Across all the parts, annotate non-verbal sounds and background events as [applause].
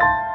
Musik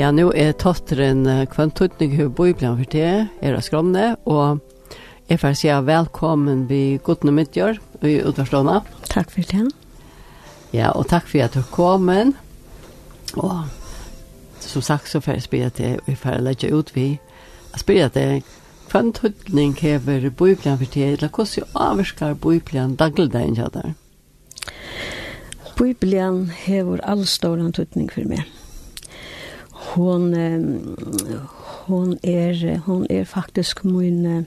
Ja, nå er tatteren kvantutning hur bøyblen for det, er av skromne, og jeg får si velkommen vi godne midtgjør i utvarslåna. Takk for det. Ja, og takk for at du kom. Og som sagt så får jeg spørre til, og jeg får legge ut vi, jeg spørre til kvantutning hever bøyblen for det, eller hvordan avvarskar bøyblen dagligdagen kjøter? Bøyblen hever all stålan tutning for meg hon hon är hon är faktiskt min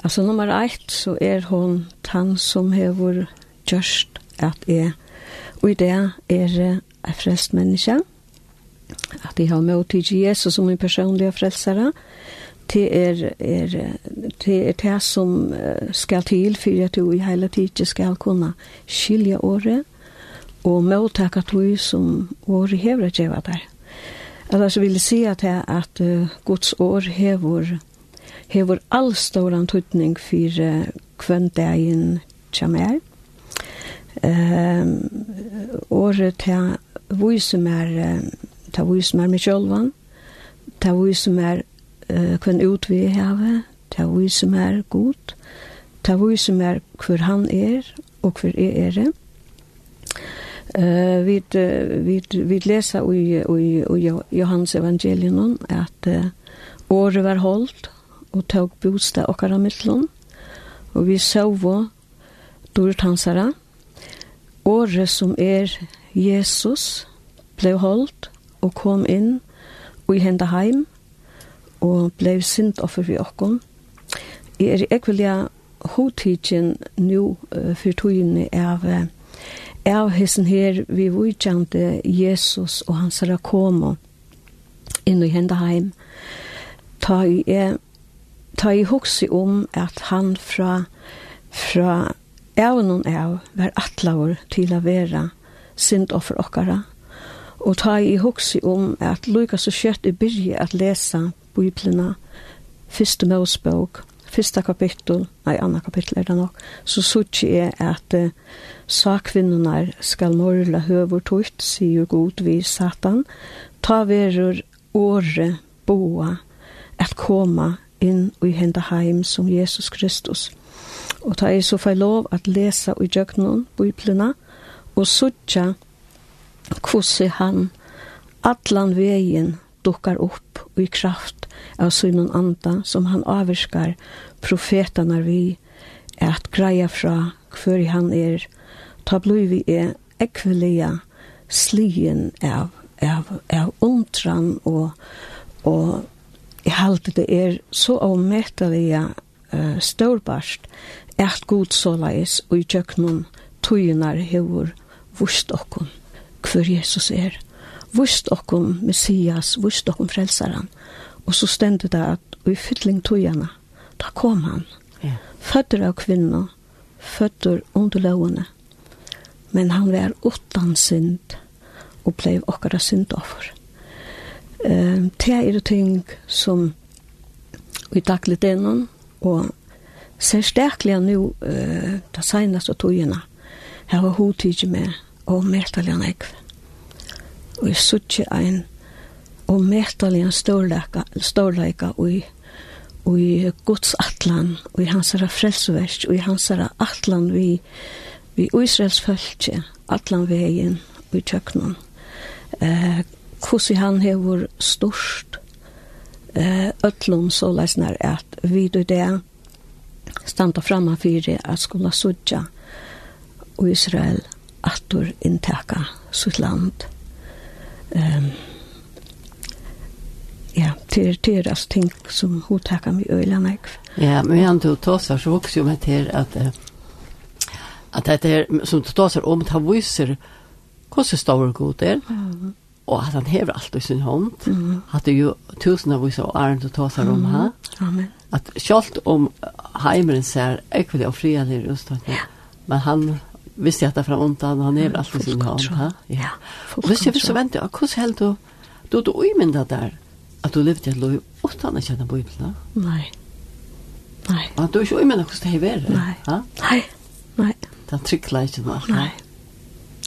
alltså nummer 1 så är hon tant som har just att är och i det är en frälst människa att de har mot till Jesus som min personliga frälsare det är är det är det som ska till för att du i hela tiden ska kunna skilja året och mottaka tog som året hever att geva där. Ellers vil jeg si at, jeg, at uh, Guds år hever, hever all stor tøytning for uh, hvem det er en kommer. Um, året til hvor som er til hvor som er med kjølven, til viser mer uh, hvem ut vi har, til hvor som er god, til hvor som er hvor han er og hvor er er det. Eh vi vi vi läser i i i Johannes evangelion att uh, året var hållt og tog bostad och kara mittlon Og vi såg dårlig hansara. Året som er Jesus blev hållt og kom inn och i hända heim og blev sint offer för oss er ikke vilja nu uh, for togene av uh, av hessen her vi vujtjante Jesus og hans komo inn i henda heim. Ta i e ta i hoksi om at han fra fra av noen av var atlaur til a vera sind offer okkara. Og ta i hoksi om at Lukas og kjøtt i byrje at lesa biblina fyrste Mosebok fyrsta kapittel, nei, anna kapittel er det nok, så sutsi er at uh, sakvinnunar skal morla høver tukt, sier god vi satan, ta verur åre boa at koma inn i henda heim som Jesus Kristus. Og ta er så feil lov at lesa i djøknon, biblina, og sutja kvossi han, atlan vegin dukkar upp i kraft av synen anda som han avvirskar profetanar vi at greia fra hver han er ta blu vi er ekvelia slien av, av, av undran og, og i halte det er så avmetelige uh, stålbarst at god såleis og i tjøknum tøyunar hevur vust okkun hver Jesus er vust okkum Messias, vust okkum frelsaran. Og så stendur det at i fytling togene, da kom han. Yeah. Føtter av kvinner, føtter under lovene. Men han var utan synd og blei okkara syndoffer. Um, det er ting som vi daglig denon og særstaklega nu uh, det seneste togene. Her var hodtidje med og mertaljan ekve og jeg suttje ein og metalian en storleika og i og i Guds atlan, og i hans herra frelsverk, og i hans herra atlan vi, vi Israels fölkje atlan vegin, og i tjøknan. Eh, hvordan han hever størst, eh, ötlun så leisner at vi du det standa framma fyrir at skulle sudja og Israel atur inntaka sitt land um, ja, det er det as ting som hun takker mig øyne meg. Ja, men han tog tossar så vokser jo med til at at det er som du tossar om at han viser hvordan stor god er. Mm. Og at han hever alt i sin hånd. Mm. At det er jo tusen av viser og æren til tossar om her. Amen. At selv om heimeren ser ekvelig og frialig i ja. men han visst jag att fram undan han är alltid sin hand ha ja visst jag visst vänta jag kus helt du, du då i men där att du levde ett liv utan att känna bibeln nej nej att du ju men också det här nej ha? Nej nej det tricklar inte nej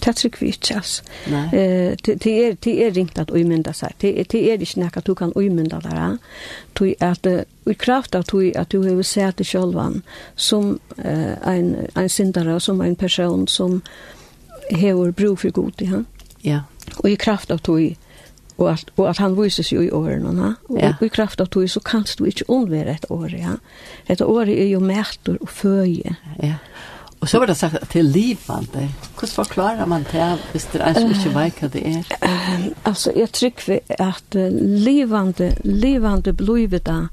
det trykker vi ikke, altså. Det er, det er ringt at umynda seg. Det, det er ikke noe at du kan uimynda deg. Det at, i kraft av tog at du har sett det sjølvan som uh, en, en syndare, som en person som har bro for god i han. Ja. Og i kraft av tog og at, og at han vises jo i årene, ja? og, ja. og i kraft av tog så kan du ikke undvære et år, ja. Et år er jo mæter og føje. Ja. Og så var det sagt til livande. Hvordan forklarer man det hvis det er så ikke vet hva det er? Uh, är? Alltså jag at uh, livande, livande blivit det,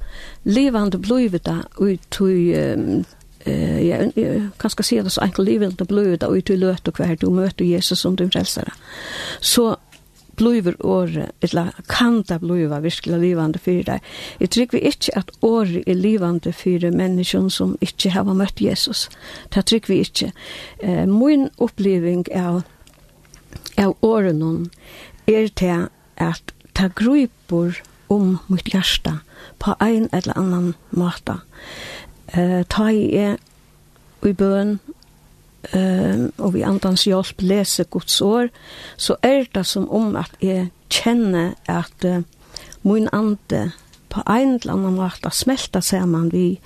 livande blivit og tog, i eh ja kan skal si det så enkelt livande det blöda ut i löt och kvar du møter Jesus som din frelsere. Så bluiver året, eller kan det bluiva virkelig livande for deg. Jeg trykker vi ikke at året er livande for menneskene som ikke har møtt Jesus. Det trykker vi ikke. Eh, min oppleving av, av året noen er til at ta gruper om mitt hjärsta på en eller annan måte. Eh, ta i i bøn um, og vi andans hjelp leser Guds år, så er det som om at jeg kjenner at uh, min ande på en eller annen måte smelter sammen vi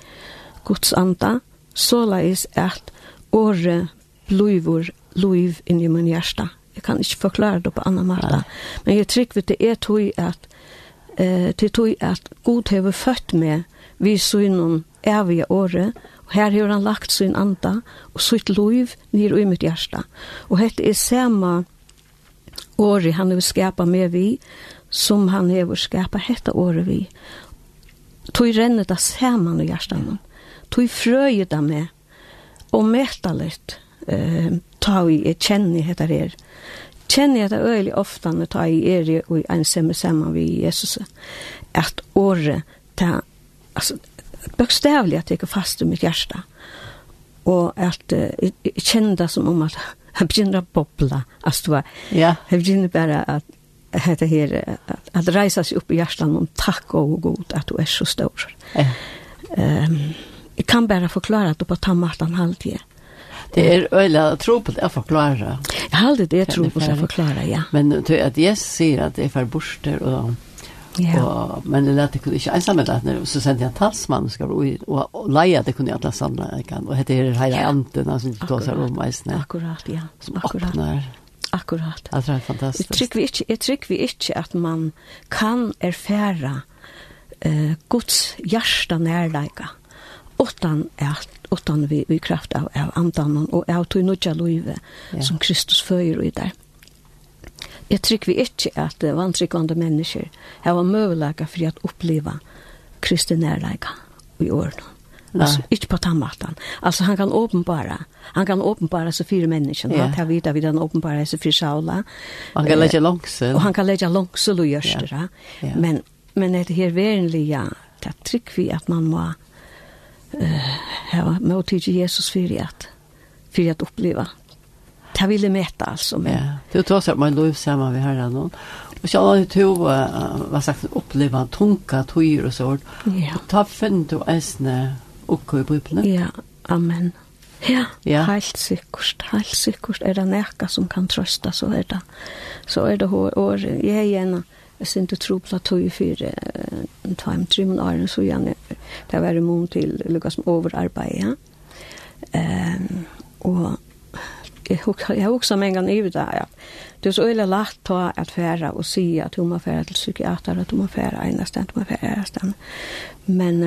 Guds anda, såleis at året blir liv i min hjerte. Jeg kan ikke forklare det på annen måte. Men jeg tror det er tog at eh, til tog at Gud har født med vi synen evige året, Her har han lagt sin anda og sitt liv nir i mitt hjärsta. Og hette er sama året han har skapa med vi, som han har skapa hette året vi. Tog renner det saman i hjärsta. Tog frøy det med, og mæta litt, eh, ta i et kjenni hette er. Kjenni hette øyelig ofta når ta i er og en semme saman vi Jesus. At året, ta, altså, bokstavlig at jeg er fast i mitt hjerte. Og at jeg kjenner det som om at [laughs] jeg begynner å bobla. Altså, ja. jeg begynner bare at hetta her at, at reisa seg upp i hjartan om takk og god at du er så stor. Ja. Um, jeg kan bare forklare at du på tammatan halvtid. Det er øyla trobelt å forklare. Jeg halvtid det er trobelt å forklare, ja. Men at jeg sier at det er for borster og Ja. Og, men det lät det kunde inte ensam med det så sände jag talsman ska och och leja det kunde jag alla samla kan och heter det hela anten alltså det tar sig om mest Akkurat ja. Som Akkurat. Öppnar. Akkurat. Det är fantastiskt. Jag tycker vi inte jag tycker vi inte att man kan erfara eh uh, Guds hjärta närlägga utan att utan vi i kraft av, av andan och av tog nudja livet som Kristus föjer i där. Mm. Jeg trykker vi ikke at vantrykkende mennesker har vært mulighet for å oppleve Kristi nærleika i årene. Alltså inte på tammatan. Alltså han kan åpenbara. Han kan åpenbara så fyra människor. Yeah. Han tar vidare vid den åpenbara så fyra Saula. Han kan lägga långsel. Och han kan lägga långsel och görs det. Men, men det här vänliga, det tryck vi att man må uh, ha mot Jesus för att, för att uppleva det vill jag mäta alltså. Men... Ja, du tar så att man lov samma vi har herran. Och så har du två, vad sagt, uppleva tunka tyr och så. Ja. Ta finn du äsne och i Bibeln. Ja, amen. Ja, ja. helt sikkert, helt sikkert er det nekka som kan trøsta, så er det, så er det hår, og jeg er igjen, jeg synes ikke tro på at tog i fire, en time, tre måneder åren, så gjerne, det var imot til lukka som overarbeid, ja. Um, og jeg har också en gång i där. Ja. Det er så øyelig lagt på at fære och se att hon må fære till psykiater, at hon må fære ene sted, hon må fære ene sted. Men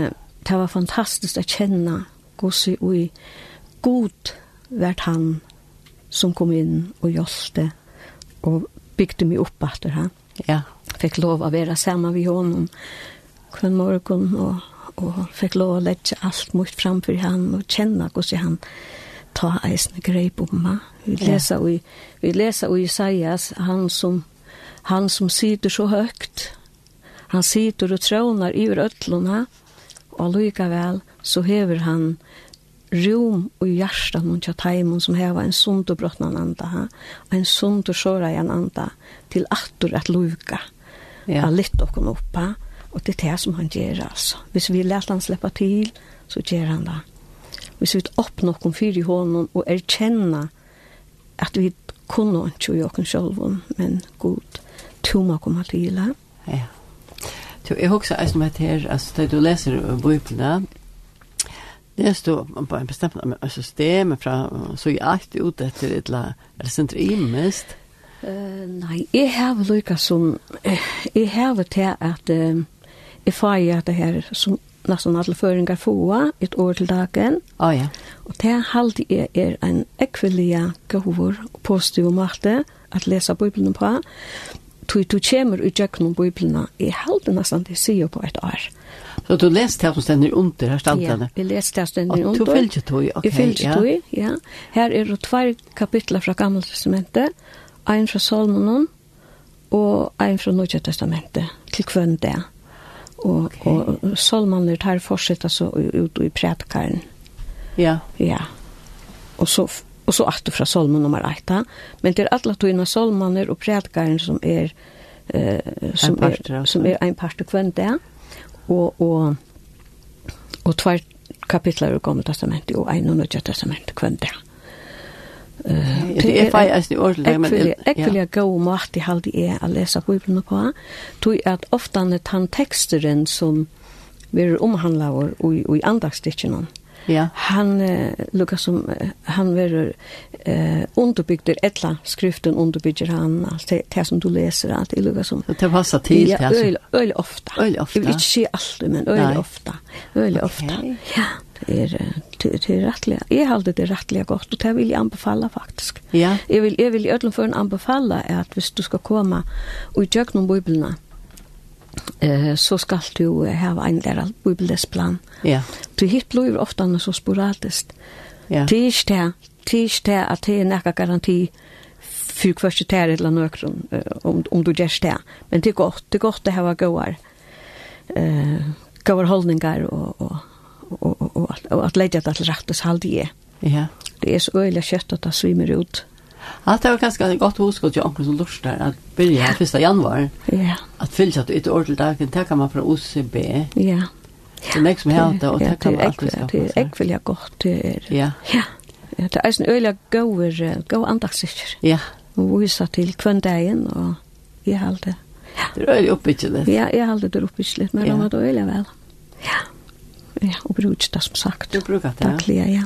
det var fantastiskt att känna Gossi och i god vart han som kom in och hjälpte och byggde mig upp etter han. Ja. Fick lov att vara sammen vid honom kvann morgon och, och fick lov att lägga alt mot framför han och känna Gossi han. Ja ta eisne greip om meg. Vi leser, ja. i, vi leser i Isaias, han som, han som sitter så høgt, han sitter og trånar i ötluna, og likevel så hever han rom og hjertan tja tjataimun som heva en sund og brottnan anda, ha? en sund og såra i en anda, til attur at luka, ja. litt okkon oppa, og det er det som han gjør, altså. Hvis vi let han sleppa til, så gjør han det vi sitt opp nokon fyr i hånden og erkjenne at vi kunne ikke gjøre oss selv, men god, to må komme til det. Ja. Så jeg husker også med her, altså, da du leser Bibelen, det står på en bestemt system fra så jeg alltid ut etter et eller annet er senter imest. Uh, nei, jeg har lykket som, jeg har til at uh, jeg får at det her som nesten alle føringer få et år til dagen. Ja ja. Og det halde är er en ekvelige gåvor og positiv måte at lese Bibelen på. Tui du kjemur ut jøknum Bibelen i halde nesten det sier på et år. Så du lest det som stender under, her standene? Ja, jeg lest det som stender under. Og du fylgje tog, ok. Jeg fylgje tog, ja. Her er det tvær kapitler fra Gamle Testamentet, en fra Salmonen og en fra Norge Testamentet, til kvann det. Og, okay. og, og tar fortsatt altså ut i prædikaren. Ja. Ja. Og så, og så attu fra solman nummer 8. Men det er alle togene solmaner og prædikaren som er eh som parter, er, som er en part kvendt det. og og og tvær kapitler i Gamla testamentet og en og nødja testamentet kvendt der. Det er faktisk ordentlig, men... Ekvelia gå mat jeg halde er å lese Bibelen på, tog at ofte han er den teksteren som vi er vår og i andagsdikken Ja. Han eh, lukar som han verur eh underbyggdur etla skriften underbygger han alt det, det som du leser, alt det lukar som det passer til, ja, det öl Øyelig ofta öl ofta. Jag vill inte se allt men öl ofta. Öl ofta. Ja er til rettelig. Jeg halde det rettelig godt, og det vil jeg anbefala faktisk. Ja. Jeg vil, jeg vil i ødelen for en anbefala at hvis du skal komme og gjøre noen bibelna, eh, så skal du ha en lærer bibelesplan. Ja. Du hitt blir ofte så sporadisk. Ja. Det er ikke det, det er ikke det at det er nekka garanti fyrir kvørst tær eller nøkron om om du gjør det. Men det er godt, det er godt det hava goar. Eh, goar holdningar og og og, og, og, og at leidja det til rettes halde saldi er. Ja. Det er så øyelig kjøtt at det svimer ut. Ja, det var ganske et godt hoskott til anker som lurs der, at byrja 1. januar, ja. at fyllt at ut år til dagen, det kan man fra OCB. Ja. Det er nek som helda, og det kan man alltid skaffa. Det er ekvelja godt, det er. Ja. Ja. Ja, Det er en øyelig gauer, gau andagssikker. Ja. Og vise til kvendagen, og jeg halde. Det er øyelig oppbyggelig. Ja, jeg halde det oppbyggelig, men det var det øyelig vel. Ja. Ja, og bruker det som sagt. Du brukar det, ja. Dagliga, ja.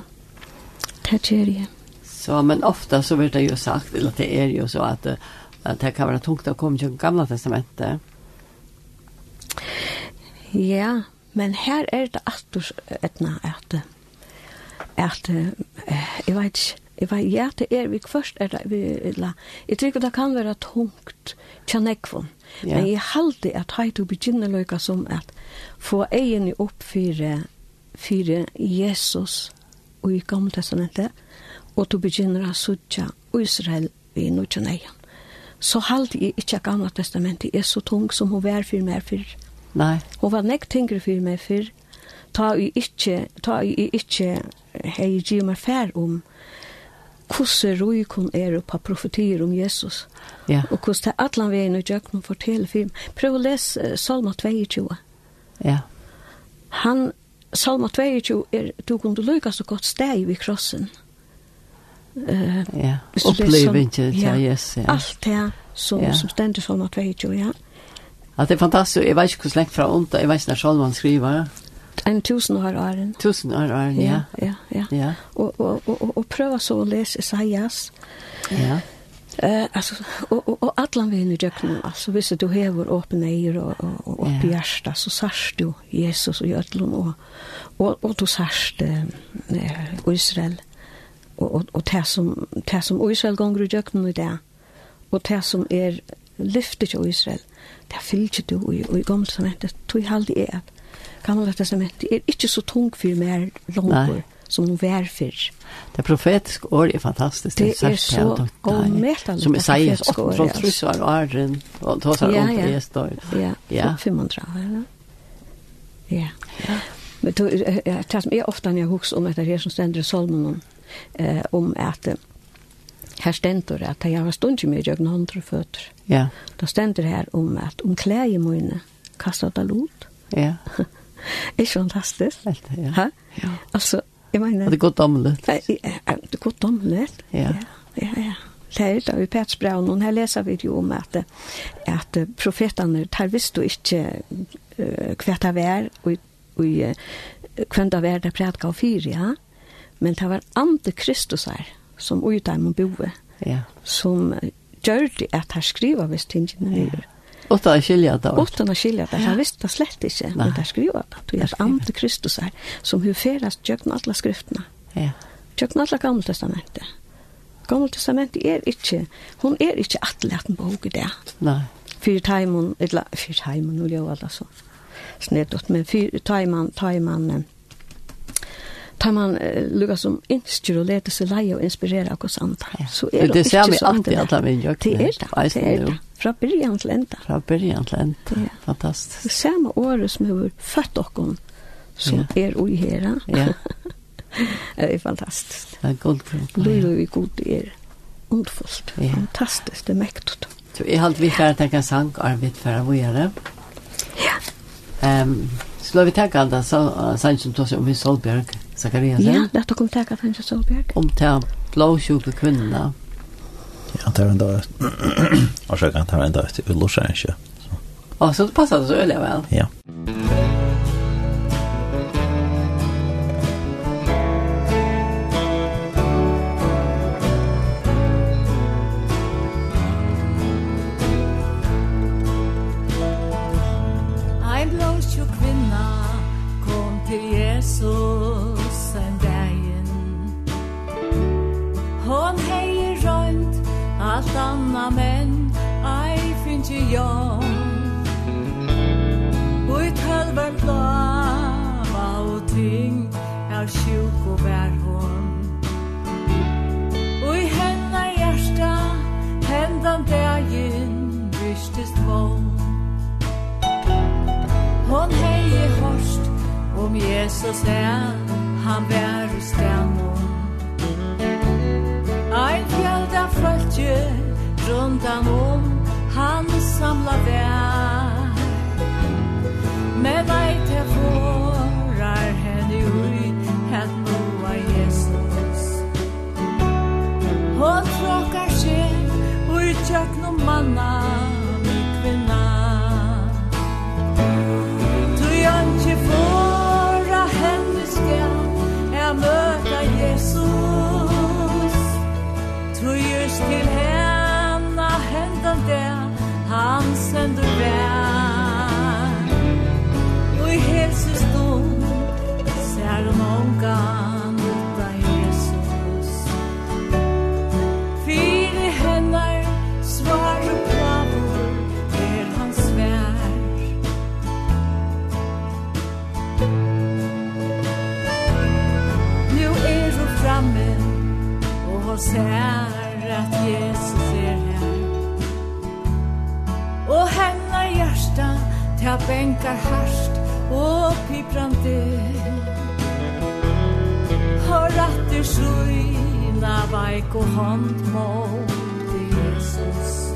Det gjør jeg. Så, men ofta så blir det ju sagt, eller det är ju så att, att det kan vara tungt att komma till gamla testamentet. Ja, men her er det att etna at att jeg vet ikke, Jeg vet, ja, det er vi først, er det, vi, la, jeg tror det kan være tungt, tja nekvån, Ja. Men jeg halte at hei du begynner løyka som at få egen opp fire, fire Jesus og i gamle testamentet, og du begynner å sutja Israel i nudjan egen. Så halte jeg ikke at gamle testamentet er så tung som hun var for meg fyrir. Nei. Hun var nekt tyngre for meg fyrir. Ta jeg ikke, ta jeg ikke hei giv meg fær om hvordan røyk hun er på profetier om Jesus. Ja. Og hvordan det er alle veien og gjøkken for hele film. Prøv å lese Salma 22. Ja. Han, Salma 22 er, du kunne lykke så godt steg ved krossen. Uh, ja, opplevingen til ja, Jesus. Ja. Alt det som, ja. som stender Salma 22, ja. Ja, det er fantastisk. Jeg vet ikke hvordan lenge fra ondt, Jeg vet ikke når Salman skriver en tusen år er åren. Tusen år åren, ja. Ja, ja. ja. ja. Og, og, og, og og prøve så å lese Isaias. Ja. Eh, alltså och och, och alla vi nu dökna alltså visst du har öppen ögon och och, och upp hjärta så särst du Jesus och Jötlon och och och du särst eh, Israel och och och det som det som Israel gånger i dökna i det och det som är lyftet till Israel det fyllt du i i gamla testamentet tog halt i att gamla testamentet er ikke så tung for mer langer som hun var før. Det profetiske året er fantastisk. Det, det er så omvettende. Som Isaias 8, fra Trussar og Arren, og tås her ja. det står. Ja, ja. 500 år, ja. Ja. Men det som er ofte når jeg husker om det her som stender i Solmonen, eh, om at her stender at jeg har stund ikke mye jøgne hundre føtter. Ja. Da stender her om at om klæg i mine kastet av lot. Ja. [laughs] [laughs] är så fantastiskt. Helt, ja. Ha? ja. Alltså, jag menar... mener... Det er godt omlet. Det er godt omlet, ja. Ja, ja, ja. Det er det i Petsbraun, og her leser vi jo om at, at profetene tar visst og ikke uh, kvært av er, og, og uh, av er det prætka og fyr, ja. Men det var andre Kristus her, som ute av boe, ja. som gjør det at her skriver hvis tingene er. Ja Utan att skilja det. Utan att skilja det. Han visste det slett inte. Men det skriver det. Det är andre Kristus här som hur färas tjökna alla skrifterna. Ja. Tjökna alla gamla testamentet. Gamla testamentet är inte, hon är inte attläten bok i det. Nej. Fyra tajmon, eller fyra tajmon, nu gör alla så. Snedot. men fyra tajman, tajman, tar man uh, lukka som instyr og leter seg leie og inspirera av hos andre. Ja. Så er det, det ikke så alltid. Det er det alltid at han vil gjøre. Det er det, det er det. Fra byrjan til enda. Fra byrjan til enda. Ja. Fantastisk. Det samme året som vi født okken, som ja. er ui her. Ja. [laughs] det er fantastisk. Det er god grunn. okken. Det er jo god er ondfullt. Ja. Fantastisk, det er mektigt. Så jeg halte vi kjære tenke sang, Arvid, for å gjøre. Ja. Um, så la vi tenke alt da, så sang som tog seg om i Solbjørg, Zakarias. Ja, det er å tenke han som Solberg. Om til blåsjuke kvinner. Ja. Ja, det var en dag. Och så kan det vara en dag till Ullorsjön. Och så passade det så öliga väl. Ja. av sjuk og vær hon. Og i hennar hjärsta Hendan dagen Vystes tvång. Hon hei hørst Om Jesus er Han vär i stämmon Ein fjeld fjälda följtje Rundan om Han samla vær Men ej te får og tråkar seg og i tjøkken manna med kvinna. Du janke fåra henne skal er møta Jesus Trujus til henne hendan det han sender vær. Og i helse stund ser hon omgang Nu er du framme og ser at Jesus er her. Og henne hjärsta ta bänkar harst og piprande Hör att du skyna veik och hand mot Jesus.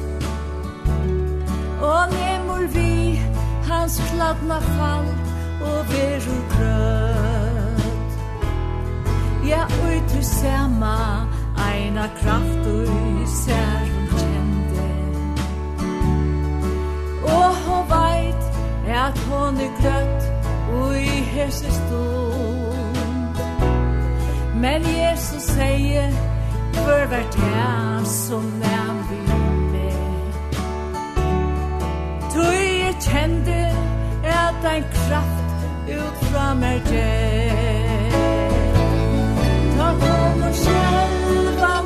Og nemur vi hans kladna fall og veru grøt. Ja, ui tu sema, eina kraft ui ser hun kjente. Og hun veit at hon er grøtt ui hese stund. Men Jesus sier, hver hvert jeg som nem vil med. Tui er kjente at ein kraft ut fra er det Ta kommer själva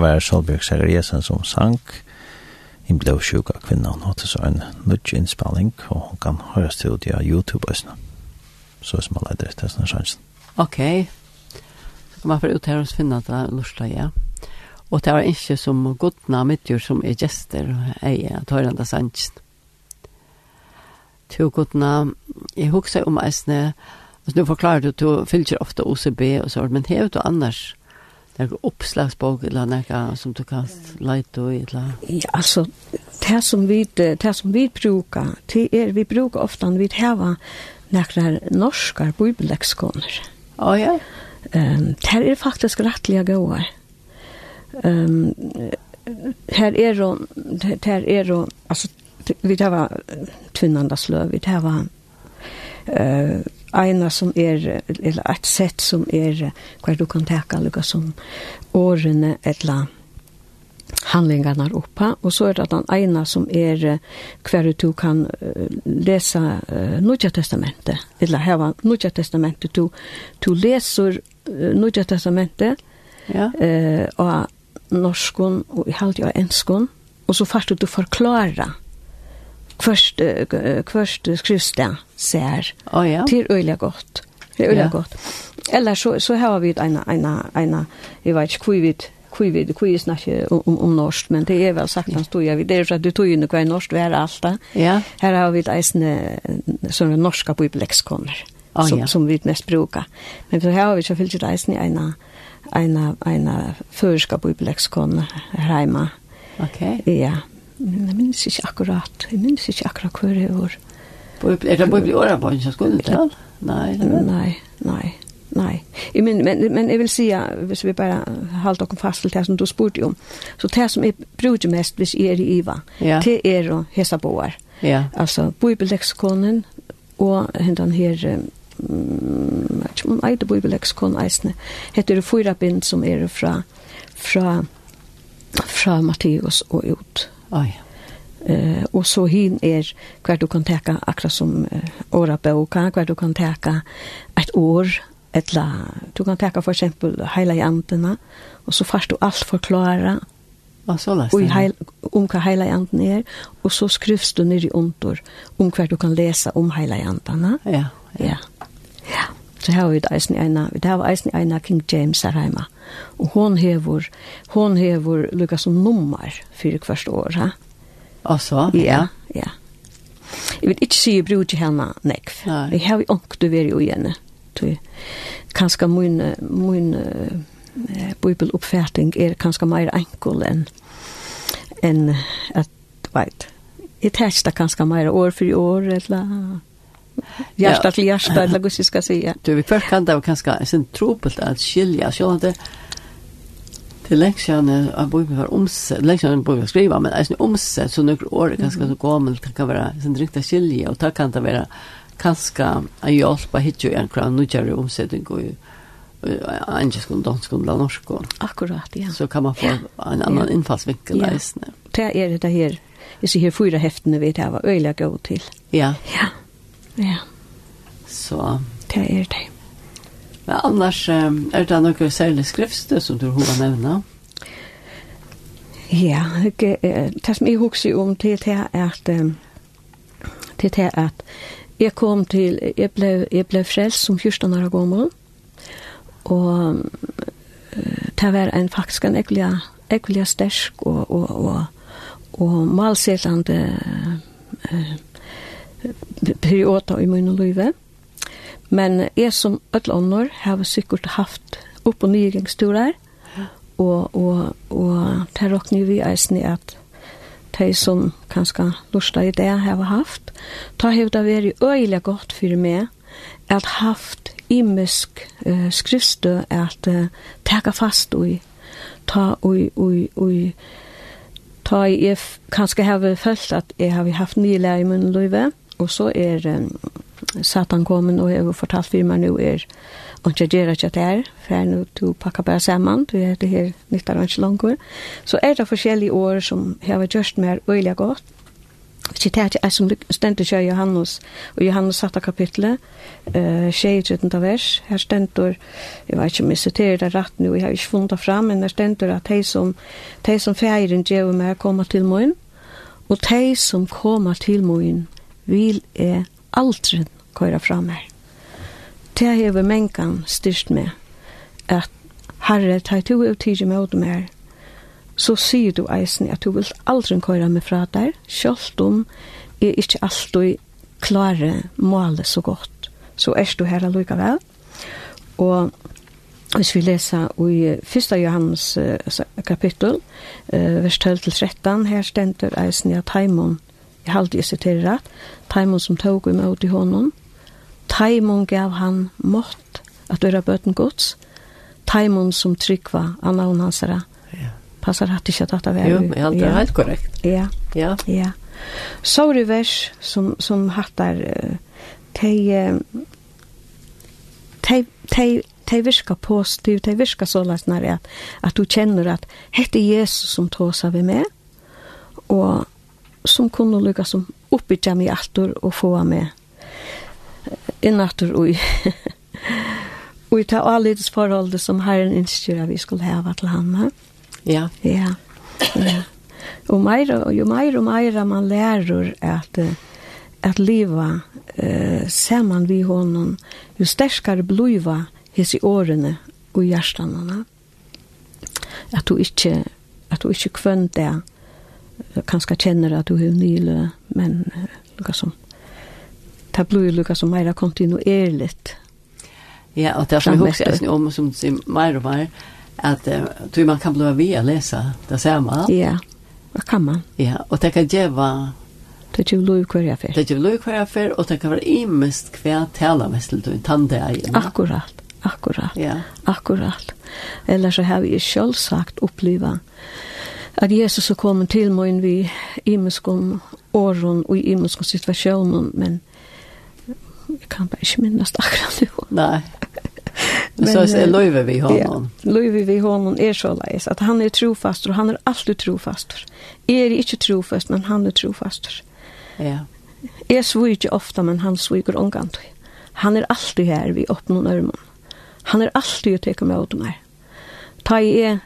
det var Solbjørg Sagariasen som sang en blåsjuk av kvinna. Hun hadde så en nudge innspilling, og hun kan høres til ut av YouTube-øsene. Så som alle etter til sånne sjansen. Ok. Så kan man få ut her og finne at det er lurt ja. Og det var ikke som godna midtjord som er gjester, jeg er tørrende sjansen. To godna, jeg husker om eisne, altså nå forklarer du, du fylger ofte OCB og så, men hevet du annars, några uppslagsbok eller några som du kan leta i eller? Ja, alltså det som vi, det som vi brukar, det är vi brukar ofta vi har några norska bibellektioner. Ja, ja. Ehm, det är faktiskt rättliga gåa. Ehm, här är då, här är då, alltså vi tar var tvinnandas löv, vi tar var eh eina som er, eller et sett som er, hver du kan teka lukka som årene, eller handlingarna oppa, og så er det den ena som er kvar du kan lesa uh, Nudja Testamentet, eller ha Nya Testamentet, du, du leser uh, Nudja Testamentet, ja. uh, og norskon, og i halvdja enskon, og så fast du forklara kvørst kvørst skrifta ser. Oh, ja. Til øyla godt. Det øyla ja. godt. Eller så så har vi en en en jeg vet ikke hvor vi kui vi kui snakka om om norsk men det är väl sagt han stod jag vid det så att du tog ju något i norskt vär allt ja här har vi en eisne såna norska bibelexkoner oh, som ja. som vi mest brukar men så här har vi så fyllt ett eisne ena ena ena förska bibelexkon hemma okej okay. ja men jeg minns ikke akkurat, jeg minns ikke akkurat hver i år. Er det bare i året på en skoletall? Nei, nei, nei, nei. Jeg men, men jeg vil si, hvis vi bare halter dere fast til det som du spurte om, så det som jeg bruker mest hvis jeg er i IVA, ja. det er å hese boer. Ja. Altså, bibelleksikonen og den her um, ikke om eide bibelleksikonen eisne, heter det fyra bind som er fra, fra, fra Matteus og ut Oj. ja. och så hin er kvar du kan täcka akkurat som uh, åra boka, kvar du kan täcka ett år, eller du kan täcka för exempel hela jantarna och så fast du allt förklara vad så lest det. Om hva hela janten är och så skrivs du ner i ontor om kvar du kan läsa om hela jantarna. Ja, ja. Ja. Så har vi eisen i ena, vi har eisen i King James her heima. Og hon hevor, hon hevor lukka som nummer fyrir kvart år, ha? Alltså? Ja, ja. Jeg vil ikke si jeg bruker henne nekv. Nei. Jeg har jo ångt du være jo igjen. Kanskje min, min uh, bibeloppfærding er kanskje mer enkel enn enn at, veit, jeg testa kanskje mer år for år, eller hjärta till hjärta eller vad ska säga. Du vi först kan det vara ganska sen trubbelt att skilja så att det till läxan av bo var oms läxan bo skriva men alltså oms så några år ganska så gammalt kan vara sen riktigt skilja och ta kan det vara ganska en hjälpa hit ju en kran nu gör omsättning går ju angelskum, danskum, danskum. Akkurat, ja. Så kan man få en annan ja. infallsvinkel. Ja. Det är det här. Jag ser här fyra häftene vi det var öjliga gå till. Ja. Ja. Ja. Så. Det er det. Men annars, er det noe særlig skriftstøy som du har nevnet? Ja, det som jeg husker om til det er at til det er at jeg kom til, jeg ble, jeg ble frelst som 14 år gammel, og det var en faktisk en ekkelig, ekkelig sterk og, og, og, og malsettende uh, perioder i min liv. Men jeg som alle andre har sikkert haft opp- og nygangsturer, og, og, og det råkner vi eisen at de som kanskje lusta i det har haft, ta har det vært øyelig godt for meg, at haft imisk uh, skriftstø at uh, teka fast ui, ta ui, ui, ui, ta i, jeg kanskje har følt at jeg har haft nye lær i min løyve, Og så er um, Satan kommet, og jeg har fortalt for meg nå er og ikke gjør ikke det her, for jeg nå to pakker bare sammen, du er det her nyttar og ikke langt. Så er det forskjellige år som har gjort mer øyelig godt. Ikke det er som stendet seg Johannes, og Johannes satt av kapitlet, uh, 23. vers, her stendte, jeg vet ikke om jeg siterer det rett nå, jeg har ikke funnet det fram, men her stendte at de som, de som feiren gjør meg kommer til morgen, og de som kommer til morgen, vil jeg aldri køyre fra meg. Det hever mengan styrst med, at Herre, ta to av tidig med meg, så sier du eisen at du vil aldri køyre meg fra deg, selv om jeg ikke alltid klarer målet så godt. Så er du her allikevel. Og Hvis vi leser i 1. Johannes kapittel, vers 12-13, her stender eisen i at heimon jeg halte jeg siterer rett, Taimon som tog imot i hånden, Taimon gav han mått at øra bøten gods, Taimon som tryggva anna og hansara. Ja. Passar hatt ikke at dette var. Jo, jeg halte det helt korrekt. Ja. Ja. Ja. Så er det vers som, som hattar te, te, te, de virka positivt, te virka så at, at du kjenner at hette Jesus som tåsa vi med, og som kunne lukka som oppbytja meg atur og få meg innatur og [laughs] og i ta allides forholdet som herren innstyr at vi skulle heva til han. Ja. Ja. ja. Og meira, jo mer og mer man lærer at, at liva eh, saman vi honom, jo sterskare bluiva his i årene og hjertene. At du ikke, at du ikke kvønn det, kanskje kjenner att du har nyl men lukka som det blir lukka som mer kontinuerligt. Ja og det er som jag också om som mer og mer at uh, tror man kan bli via läsa det samme. ja det kan man ja och det kan gjøre va det ikke lov hver jeg fer. det ju lov hver jag för och det kan være imest kvar tala mest till en tande akkurat akkurat ja. akkurat eller så har vi ju själv sagt uppleva at Jesus er kommet til meg vi imenskom åren og i imenskom situasjonen, men jeg kan bare ikke minnes det akkurat nå. Nei. [laughs] Men, så er løyve vi honom. Ja, løyve vi honom er så leis, at han er trofast, og han er alltid trofast. Jeg er ikke trofast, men han er trofast. Ja. Jeg sviger ikke ofte, men han sviger omgant. Han er alltid her vi åpner nærmen. Han er alltid å teke med åt meg. Ta i er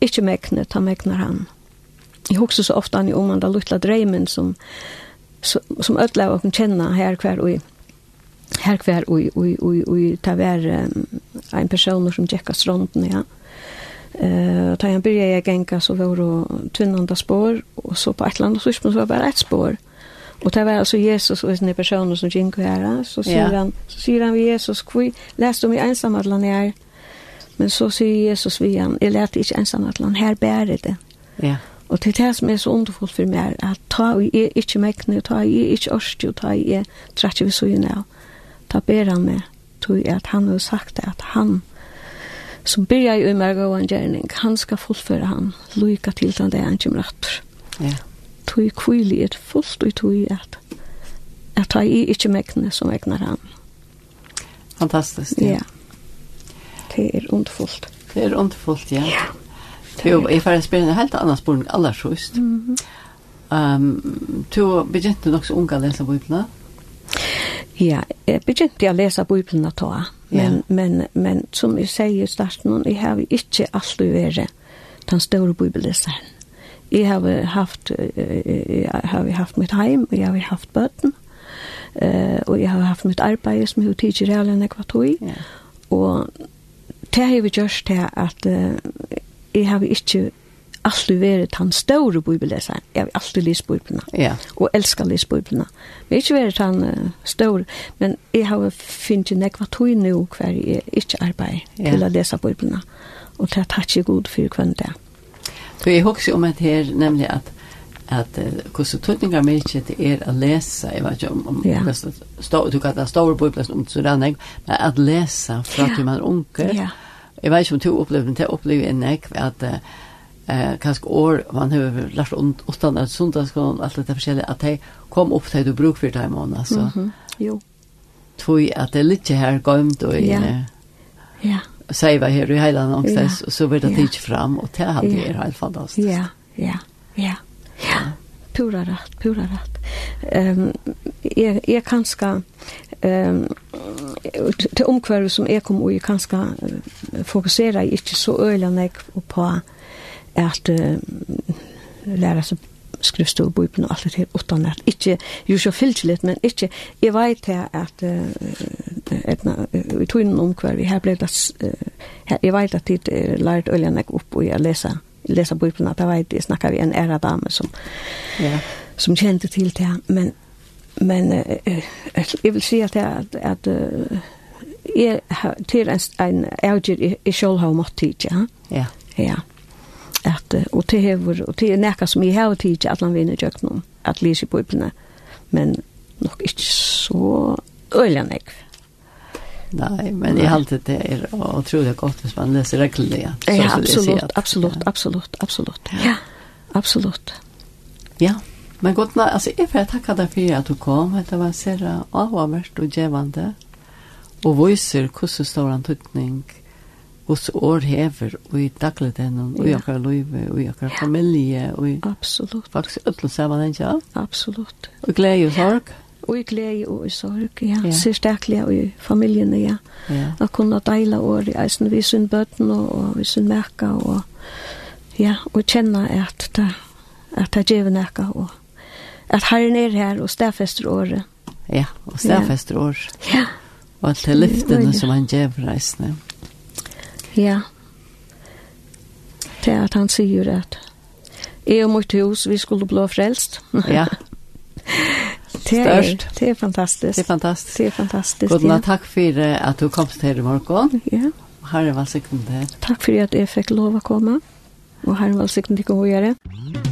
ikke mekne, ta mekner han. Jeg husker så ofte han i om han da luttla dreimen som, som, som ødla av åkken kjenne her hver og her hver og, og, og, og, ta vær um, en person som tjekka strånden, ja. Uh, ta han byrja jeg genka så var det tvinnanda spår og så på et eller annet så var det bare et spår og det var altså Jesus og en person som gikk her så sier ja. han så sier han vi Jesus hvor leste om i ensamhet han er Men så sier Jesus vi han, jeg lærte ikke ensam at han her bærer det. Ja. Og til det som er så underfullt for meg, at ta og jeg ikke mekkene, ta og jeg ikke orske, og ta og jeg trekker vi så søgne av. Ta ber han meg, tog at han har sagt det, at han, som byrjar i meg og en gjerning, han skal fullføre han, lykke til den det han kommer etter. Ja. Tog kvile er fullt og tog at, at ta i ikke mekkene som egnar han. Fantastisk, ja. ja det er underfullt. Det er underfullt, ja. Ja. Jo, jeg får spørre en helt annen spørning aller først. Mm -hmm. um, du begynte nok så unge å lese Bibelen? Ja, jeg begynte å lese Bibelen da, men, ja. men, men som jeg sier i starten, jeg har ikke alltid vært den store Bibeleseren. Jeg har haft, jeg har haft mitt heim, og jeg har haft bøten, og jeg har haft mitt arbeid som jeg tidligere har lennet hva tog, og det har vi gjort til at uh, jeg har ikke alltid vært den store bibeleseren. Jeg har alltid lyst bibelene. Ja. Og elsker lyst bibelene. Jeg har ikke vært han uh, større, men jeg har finnet nekva tog nå hver jeg ikke arbeider ja. til å lese bibelene. Og det har tatt ikke god for hver dag. Så jeg husker om et her, nemlig at at uh, hvordan tøtningar mykje det er å lese, jeg vet ikke om, om ja. stå, du kan ta store bøyplass om Sudanne, men at lese fra ja. til man unge, ja. jeg vet ikke om du opplevde det, jeg opplevde en ek, at eh, kanskje år, man har lært utan at sundagsskolen, alt dette forskjellige, at de kom opp til du bruk for det i måned, så. Mm -hmm. Jo. Tog at det er litt her gømt, og ja. ja. Seiva her i heiland, og så blir det ja. tidsk fram, og det hadde vært helt fantastisk. Ja, ja, ja pura rätt, pura rätt. Ehm är är kanske ehm till omkvar som är kom och kanske fokusera inte så öliga på att uh, lära sig skrivstå och bøypen og alt det her utan at ikke, jo så fylgjeligt, men ikke, jeg vet her at etna, vi tog innom omkvar, vi her ble det, jeg vet at tid lært øljan jeg opp og jeg leser läsa Bibeln att jag vet jag snackar vi en ära dam som ja som kände till det men men eh, jag vill säga att att, att är till en en alger i Sholholm och tiga. Ja. Ja. ja Att och det här och det är näka som i här tiga att man vinner jöknum att läsa Bibeln men nog inte så öliga nekv. Nei, men jeg har det er och tror gott hvis man leser reglene, Ja, ja absolut, absolut, absolut, absolut. Ja. Absolut. Ja. Men gott, altså, jeg får tacka dig för att du kom. Det var så avhåvert och givande. Och viser hur stor en tutning hos år hever og i dagligdenen, og i akkurat livet, og i akkurat familie, og i... Absolutt. Faktisk ødelig sammen, ikke? Absolutt. Og glede og sorg. Ja og i glede og i sorg, ja. ja. Så sterklig og i familien, ja. ja. Å kunne deile år i eisen, vi sin bøtten og, og vi sin merke, og ja, og kjenne at det, at det gjør noe, og at herren er her og stedfester året. Ja, og stedfester ja. året. Ja. Og alt det lyftene som han gjør reisende. Ja. Det er at han sier at jeg og mitt hus, vi skulle blå frelst. Ja. [laughs] størst. Det er fantastisk. Det er fantastisk. Det er fantastisk, Godna, ja. takk for at du kom til i morgen. Ja. Herre, velsikken det. Takk for at jeg fikk lov å komme. Og herre, velsikken det går å gjøre. Mm.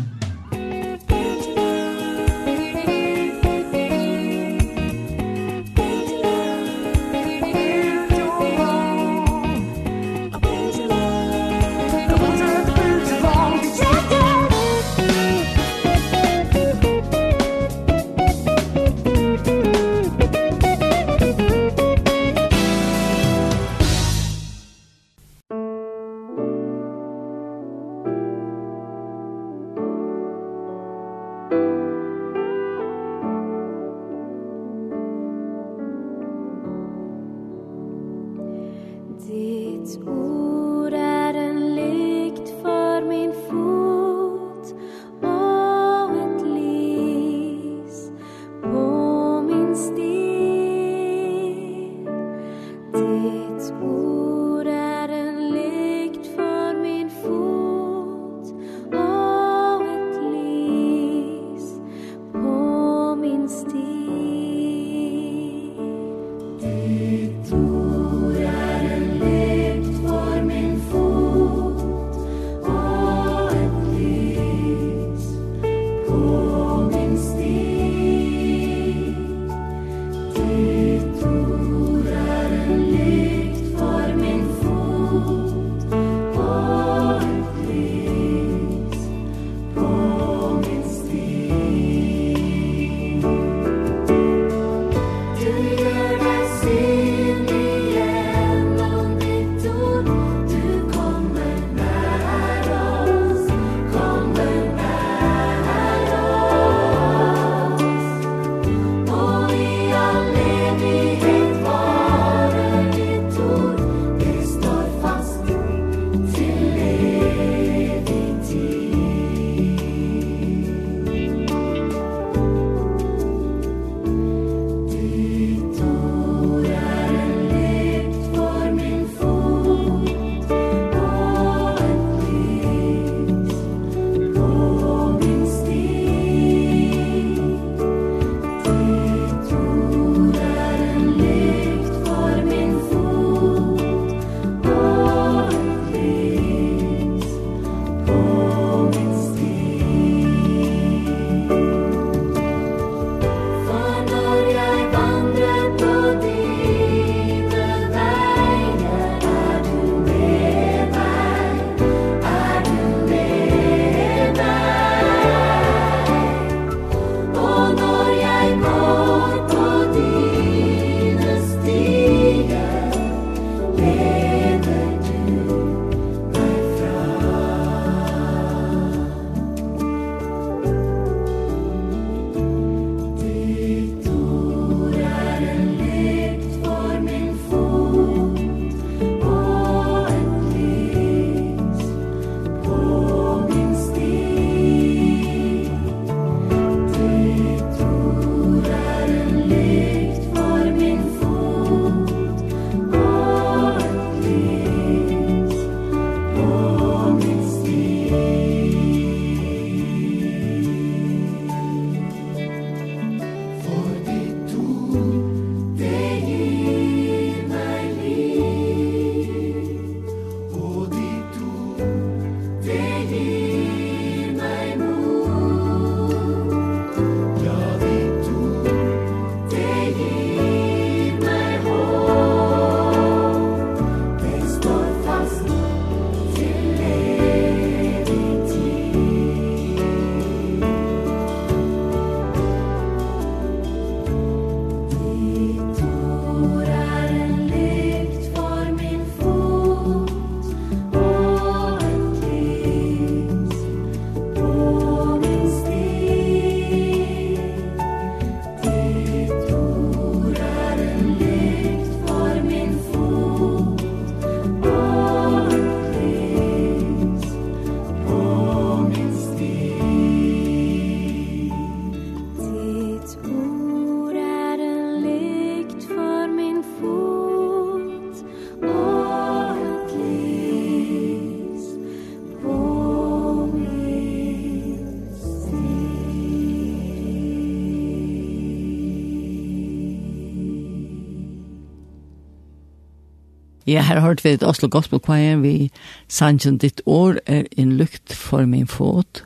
Ja, her har vi et Oslo Gospel Choir vi sannsyn ditt år er en lukt for min fot.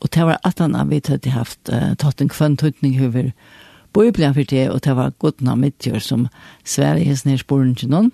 Og det var at han vi tatt haft uh, tatt en kvantutning over Bibelen for det, og det var godt navn mitt som Sverige snedsporen til noen.